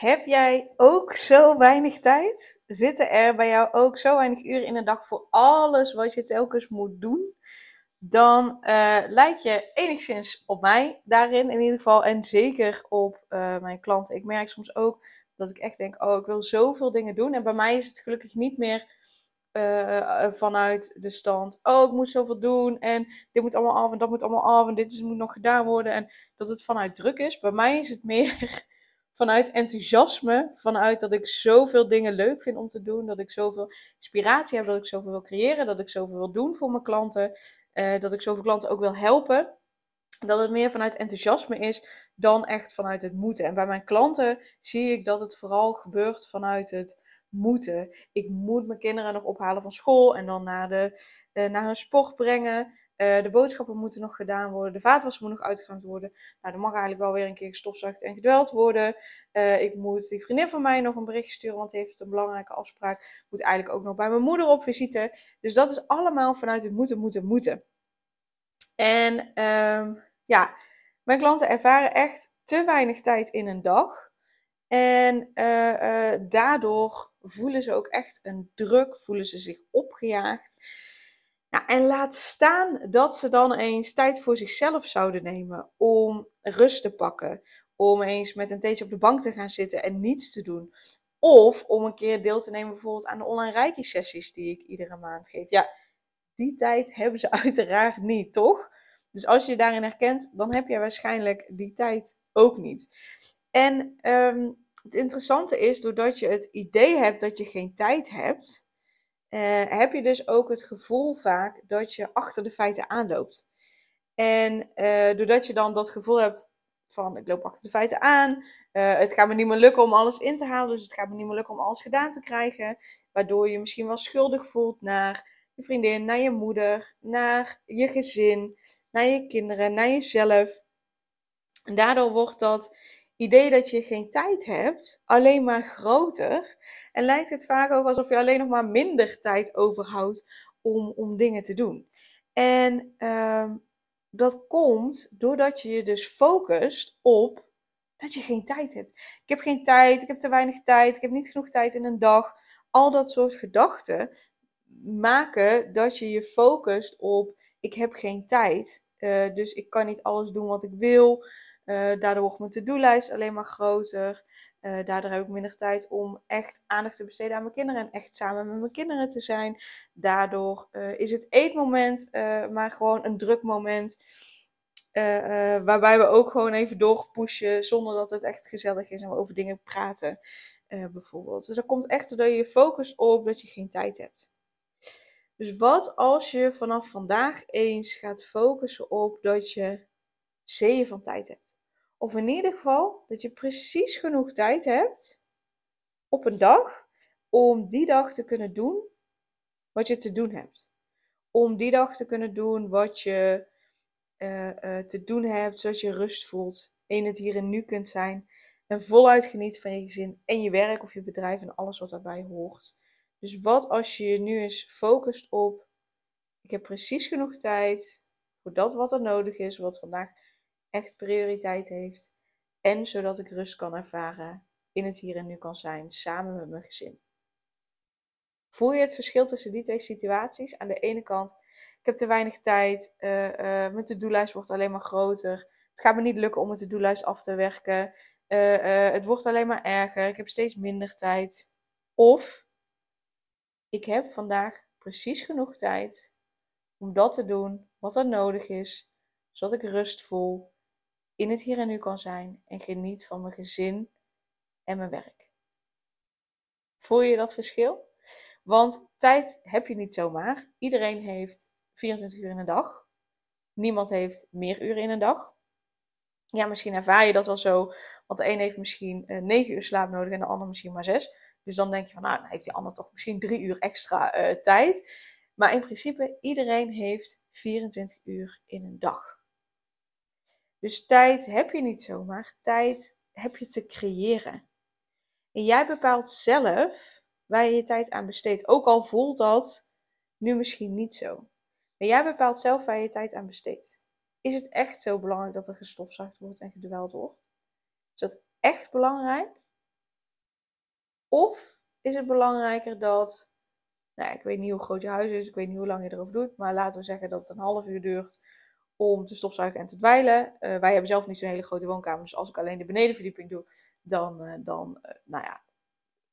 Heb jij ook zo weinig tijd? Zitten er bij jou ook zo weinig uren in de dag voor alles wat je telkens moet doen? Dan uh, lijkt je enigszins op mij daarin in ieder geval. En zeker op uh, mijn klanten. Ik merk soms ook dat ik echt denk, oh ik wil zoveel dingen doen. En bij mij is het gelukkig niet meer uh, vanuit de stand, oh ik moet zoveel doen. En dit moet allemaal af en dat moet allemaal af. En dit is, moet nog gedaan worden. En dat het vanuit druk is. Bij mij is het meer vanuit enthousiasme, vanuit dat ik zoveel dingen leuk vind om te doen, dat ik zoveel inspiratie heb, dat ik zoveel wil creëren, dat ik zoveel wil doen voor mijn klanten, uh, dat ik zoveel klanten ook wil helpen. Dat het meer vanuit enthousiasme is dan echt vanuit het moeten. En bij mijn klanten zie ik dat het vooral gebeurt vanuit het moeten. Ik moet mijn kinderen nog ophalen van school en dan naar, de, uh, naar hun sport brengen. Uh, de boodschappen moeten nog gedaan worden. De vaatwas moet nog uitgeruimd worden. Nou, er mag eigenlijk wel weer een keer gestofzuigd en gedweld worden. Uh, ik moet die vriendin van mij nog een berichtje sturen, want die heeft een belangrijke afspraak. Moet eigenlijk ook nog bij mijn moeder op visite. Dus dat is allemaal vanuit het moeten, moeten, moeten. En um, ja, mijn klanten ervaren echt te weinig tijd in een dag. En uh, daardoor voelen ze ook echt een druk, voelen ze zich opgejaagd. Nou, en laat staan dat ze dan eens tijd voor zichzelf zouden nemen om rust te pakken. Om eens met een theetje op de bank te gaan zitten en niets te doen. Of om een keer deel te nemen bijvoorbeeld aan de online reiki sessies die ik iedere maand geef. Ja, die tijd hebben ze uiteraard niet, toch? Dus als je je daarin herkent, dan heb je waarschijnlijk die tijd ook niet. En um, het interessante is, doordat je het idee hebt dat je geen tijd hebt, uh, heb je dus ook het gevoel vaak dat je achter de feiten aanloopt. En uh, doordat je dan dat gevoel hebt van ik loop achter de feiten aan, uh, het gaat me niet meer lukken om alles in te halen, dus het gaat me niet meer lukken om alles gedaan te krijgen, waardoor je je misschien wel schuldig voelt naar je vriendin, naar je moeder, naar je gezin, naar je kinderen, naar jezelf. En daardoor wordt dat idee dat je geen tijd hebt alleen maar groter. En lijkt het vaak ook alsof je alleen nog maar minder tijd overhoudt om, om dingen te doen. En uh, dat komt doordat je je dus focust op dat je geen tijd hebt. Ik heb geen tijd, ik heb te weinig tijd, ik heb niet genoeg tijd in een dag. Al dat soort gedachten maken dat je je focust op ik heb geen tijd. Uh, dus ik kan niet alles doen wat ik wil. Uh, daardoor wordt mijn to-do-lijst alleen maar groter. Uh, daardoor heb ik minder tijd om echt aandacht te besteden aan mijn kinderen en echt samen met mijn kinderen te zijn. Daardoor uh, is het eetmoment maar gewoon een druk moment. waarbij we ook gewoon even doorpushen zonder dat het echt gezellig is en we over dingen praten. bijvoorbeeld. Dus dat komt echt doordat je je focust op dat je geen tijd hebt. Dus wat als je vanaf vandaag eens gaat focussen op dat je zeeën van tijd hebt? Of in ieder geval dat je precies genoeg tijd hebt op een dag om die dag te kunnen doen wat je te doen hebt. Om die dag te kunnen doen wat je uh, uh, te doen hebt, zodat je rust voelt, in het hier en nu kunt zijn en voluit geniet van je gezin en je werk of je bedrijf en alles wat daarbij hoort. Dus wat als je je nu eens focust op, ik heb precies genoeg tijd voor dat wat er nodig is, wat vandaag echt prioriteit heeft. En zodat ik rust kan ervaren, in het hier en nu kan zijn, samen met mijn gezin. Voel je het verschil tussen die twee situaties? Aan de ene kant, ik heb te weinig tijd, uh, uh, mijn to-do-lijst wordt alleen maar groter. Het gaat me niet lukken om mijn to-do-lijst af te werken. Uh, het wordt alleen maar erger, ik heb steeds minder tijd. Of, ik heb vandaag precies genoeg tijd om dat te doen wat er nodig is, zodat ik rust voel in het hier en nu kan zijn en geniet van mijn gezin en mijn werk. Voel je dat verschil? Want tijd heb je niet zomaar. Iedereen heeft 24 uur in een dag. Niemand heeft meer uren in een dag. Ja, misschien ervaar je dat wel zo, want de een heeft misschien uh, 9 uur slaap nodig en de ander misschien maar 6. Dus dan denk je van, nou, dan heeft die ander toch misschien 3 uur extra uh, tijd. Maar in principe, iedereen heeft 24 uur in een dag. Dus tijd heb je niet zomaar, tijd heb je te creëren. En jij bepaalt zelf waar je je tijd aan besteedt. Ook al voelt dat nu misschien niet zo. Maar jij bepaalt zelf waar je tijd aan besteedt. Is het echt zo belangrijk dat er gestofzuigd wordt en gedweld wordt? Is dat echt belangrijk? Of is het belangrijker dat, nou, ik weet niet hoe groot je huis is, ik weet niet hoe lang je erover doet, maar laten we zeggen dat het een half uur duurt om te stofzuigen en te dweilen. Uh, wij hebben zelf niet zo'n hele grote woonkamer, dus als ik alleen de benedenverdieping doe, dan, uh, dan uh, nou ja,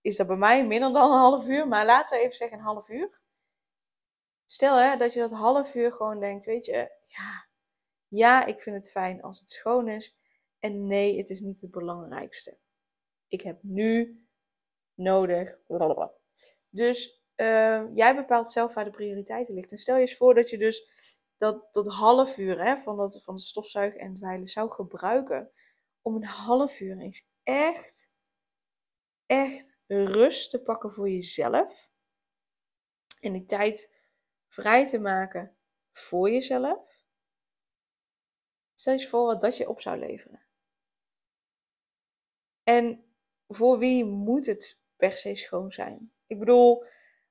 is dat bij mij minder dan een half uur. Maar laten we even zeggen een half uur. Stel hè, dat je dat half uur gewoon denkt, weet je, ja, ja, ik vind het fijn als het schoon is. En nee, het is niet het belangrijkste. Ik heb nu nodig. Blablabla. Dus jij bepaalt zelf waar de prioriteiten ligt. En stel je eens voor dat je dus dat, dat half uur hè, van, dat, van de stofzuigen en dweilen zou gebruiken om een half uur eens echt, echt rust te pakken voor jezelf. En die tijd vrij te maken voor jezelf. Stel je voor wat dat je op zou leveren. En voor wie moet het per se schoon zijn? Ik bedoel,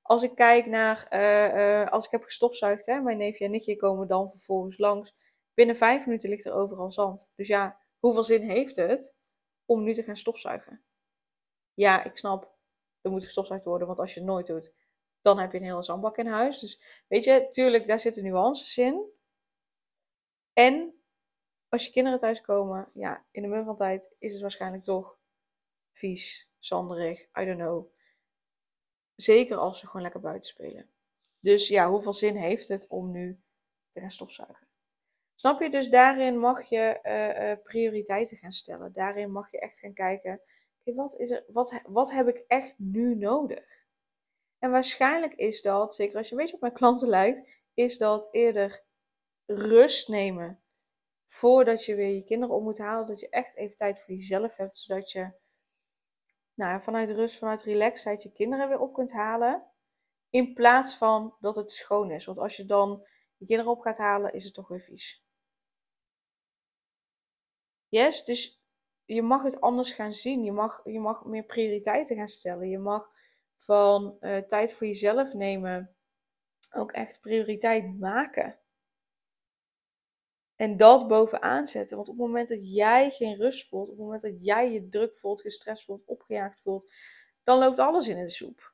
als ik kijk naar, uh, uh, als ik heb gestofzuigd, hè, mijn neefje en nichtje komen dan vervolgens langs. Binnen vijf minuten ligt er overal zand. Dus ja, hoeveel zin heeft het om nu te gaan stofzuigen? Ja, ik snap, er moet gestofzuigd worden, want als je het nooit doet, dan heb je een hele zandbak in huis. Dus weet je, tuurlijk, daar zitten nuances in. En als je kinderen thuiskomen, ja, in de mum van tijd is het waarschijnlijk toch vies, zanderig, I don't know. Zeker als ze gewoon lekker buiten spelen. Dus ja, hoeveel zin heeft het om nu te gaan stofzuigen? Snap je? Dus daarin mag je uh, uh, prioriteiten gaan stellen. Daarin mag je echt gaan kijken, wat, is er, wat, wat heb ik echt nu nodig? En waarschijnlijk is dat, zeker als je een beetje op mijn klanten lijkt, is dat eerder rust nemen voordat je weer je kinderen op moet halen. Dat je echt even tijd voor jezelf hebt, zodat je nou, vanuit rust, vanuit relaxedheid je kinderen weer op kunt halen. In plaats van dat het schoon is. Want als je dan je kinderen op gaat halen, is het toch weer vies. Yes, dus je mag het anders gaan zien. Je mag, je mag meer prioriteiten gaan stellen. Je mag van uh, tijd voor jezelf nemen ook echt prioriteit maken. En dat bovenaan zetten. Want op het moment dat jij geen rust voelt, op het moment dat jij je druk voelt, gestrest voelt, opgejaagd voelt, dan loopt alles in de soep.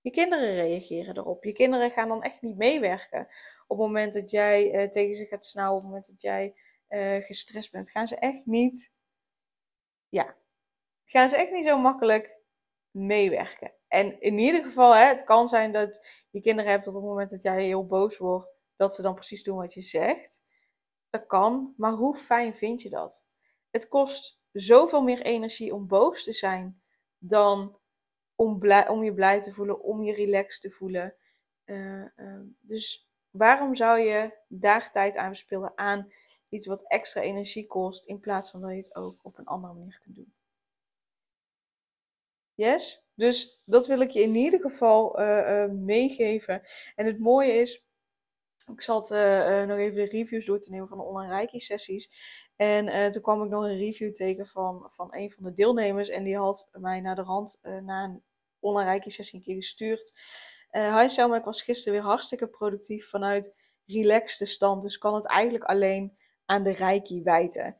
Je kinderen reageren erop. Je kinderen gaan dan echt niet meewerken. Op het moment dat jij uh, tegen ze gaat snauwen, op het moment dat jij uh, gestrest bent, gaan ze echt niet. Ja, gaan ze echt niet zo makkelijk meewerken. En in ieder geval, hè, het kan zijn dat je kinderen hebt dat op het moment dat jij heel boos wordt, dat ze dan precies doen wat je zegt. Dat kan, maar hoe fijn vind je dat? Het kost zoveel meer energie om boos te zijn dan om, om je blij te voelen, om je relaxed te voelen. Uh, uh, dus waarom zou je daar tijd aan verspillen aan iets wat extra energie kost, in plaats van dat je het ook op een andere manier kunt doen? Yes? Dus dat wil ik je in ieder geval uh, meegeven. En het mooie is, ik zat uh, nog even de reviews door te nemen van de online Reiki sessies. En uh, toen kwam ik nog een review tegen van, van een van de deelnemers. En die had mij naar de rand uh, na een online Reiki sessie een keer gestuurd. Hi Selma, ik was gisteren weer hartstikke productief vanuit relaxte stand. Dus kan het eigenlijk alleen aan de Reiki wijten.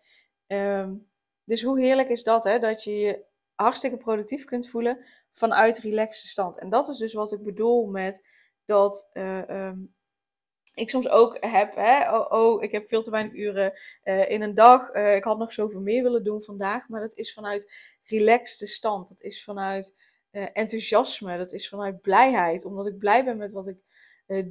Um, dus hoe heerlijk is dat, hè? Dat je je hartstikke productief kunt voelen vanuit relaxte stand. En dat is dus wat ik bedoel met dat um, ik soms ook heb, hè, oh, oh, ik heb veel te weinig uren uh, in een dag. Uh, ik had nog zoveel meer willen doen vandaag. Maar dat is vanuit relaxte stand. Dat is vanuit uh, enthousiasme. Dat is vanuit blijheid. Omdat ik blij ben met wat ik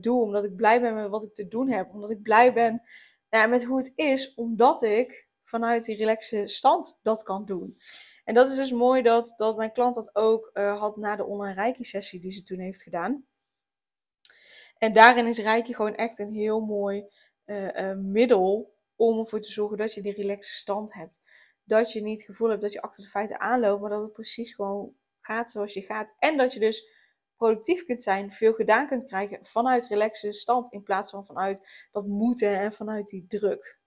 doe. Omdat ik blij ben met wat ik te doen heb. Omdat ik blij ben met hoe het is. Omdat ik vanuit die relaxte stand dat kan doen. En dat is dus mooi dat, dat mijn klant dat ook had na de online reiki sessie die ze toen heeft gedaan. En daarin is Reiki gewoon echt een heel mooi uh, uh, middel om ervoor te zorgen dat je die relaxe stand hebt. Dat je niet het gevoel hebt dat je achter de feiten aanloopt, maar dat het precies gewoon gaat zoals je gaat. En dat je dus productief kunt zijn, veel gedaan kunt krijgen vanuit relaxe stand in plaats van vanuit dat moeten en vanuit die druk.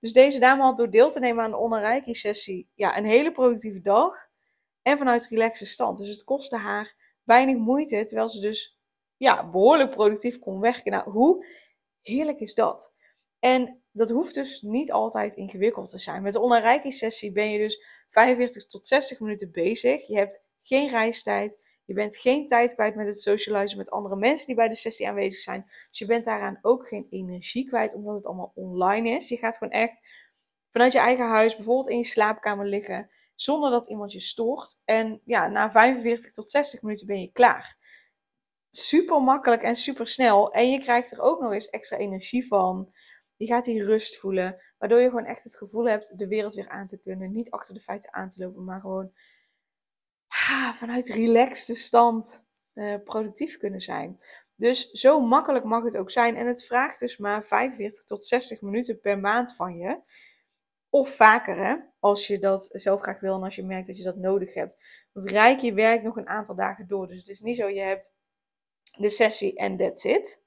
Dus deze dame had door deel te nemen aan de onderreiki sessie ja, een hele productieve dag en vanuit relaxe stand. Dus het kostte haar weinig moeite, terwijl ze dus ja, behoorlijk productief kon werken. Nou, hoe heerlijk is dat? En dat hoeft dus niet altijd ingewikkeld te zijn. Met de onderreiki sessie ben je dus 45 tot 60 minuten bezig. Je hebt geen reistijd. Je bent geen tijd kwijt met het socializen met andere mensen die bij de sessie aanwezig zijn. Dus je bent daaraan ook geen energie kwijt, omdat het allemaal online is. Je gaat gewoon echt vanuit je eigen huis, bijvoorbeeld in je slaapkamer liggen, zonder dat iemand je stoort. En ja, na 45 tot 60 minuten ben je klaar. Super makkelijk en super snel. En je krijgt er ook nog eens extra energie van. Je gaat die rust voelen, waardoor je gewoon echt het gevoel hebt de wereld weer aan te kunnen. Niet achter de feiten aan te lopen, maar gewoon vanuit relaxte stand uh, productief kunnen zijn. Dus zo makkelijk mag het ook zijn. En het vraagt dus maar 45 tot 60 minuten per maand van je. Of vaker, hè, als je dat zelf graag wil en als je merkt dat je dat nodig hebt. Want rijk je werkt nog een aantal dagen door. Dus het is niet zo, je hebt de sessie en that's it.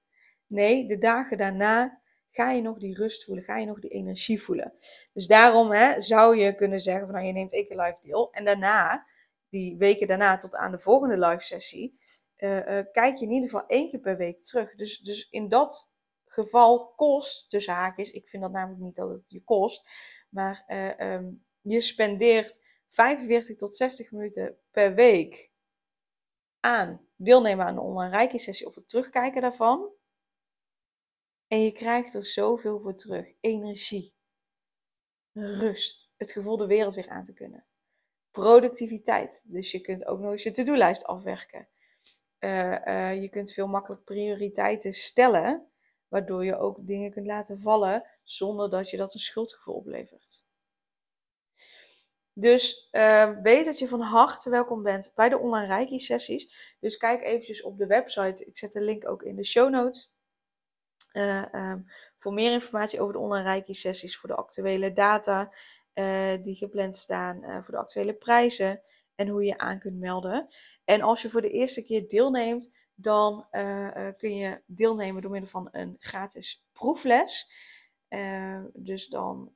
Nee, de dagen daarna ga je nog die rust voelen, ga je nog die energie voelen. Dus daarom hè, zou je kunnen zeggen van nou, je neemt één keer live deel. En daarna die weken daarna tot aan de volgende live sessie, uh, uh, kijk je in ieder geval één keer per week terug. Dus, dus in dat geval kost, tussen haakjes, ik vind dat namelijk niet dat het je kost, maar uh, um, je spendeert 45 tot 60 minuten per week aan deelnemen aan een online reiki sessie of het terugkijken daarvan. En je krijgt er zoveel voor terug. Energie, rust, het gevoel de wereld weer aan te kunnen productiviteit. Dus je kunt ook nog eens je to-do-lijst afwerken. Uh, uh, je kunt veel makkelijk prioriteiten stellen, waardoor je ook dingen kunt laten vallen zonder dat je dat een schuldgevoel oplevert. Dus uh, weet dat je van harte welkom bent bij de online Reiki sessies. Dus kijk eventjes op de website. Ik zet de link ook in de show notes. Um, voor meer informatie over de online Reiki sessies, voor de actuele data uh, die gepland staan voor de actuele prijzen en hoe je aan kunt melden. En als je voor de eerste keer deelneemt, dan kun je deelnemen door middel van een gratis proefles. dus dan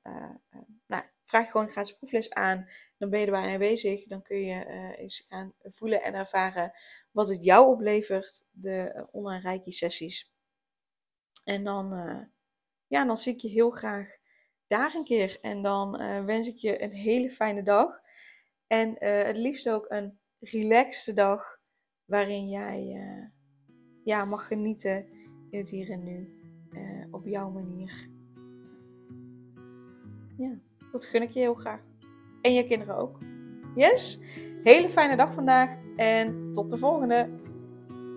vraag gewoon een gratis proefles aan. Dan ben je erbij aanwezig. Dan kun je eens gaan voelen en ervaren wat het jou oplevert, de online reiki sessies. En dan, ja, dan zie ik je heel graag daar een keer. En dan wens ik je een hele fijne dag. En het liefst ook een relaxte dag waarin jij ja, mag genieten in het hier en nu. op jouw manier. Ja, dat gun ik je heel graag. En je kinderen ook. Yes? Hele fijne dag vandaag en tot de volgende.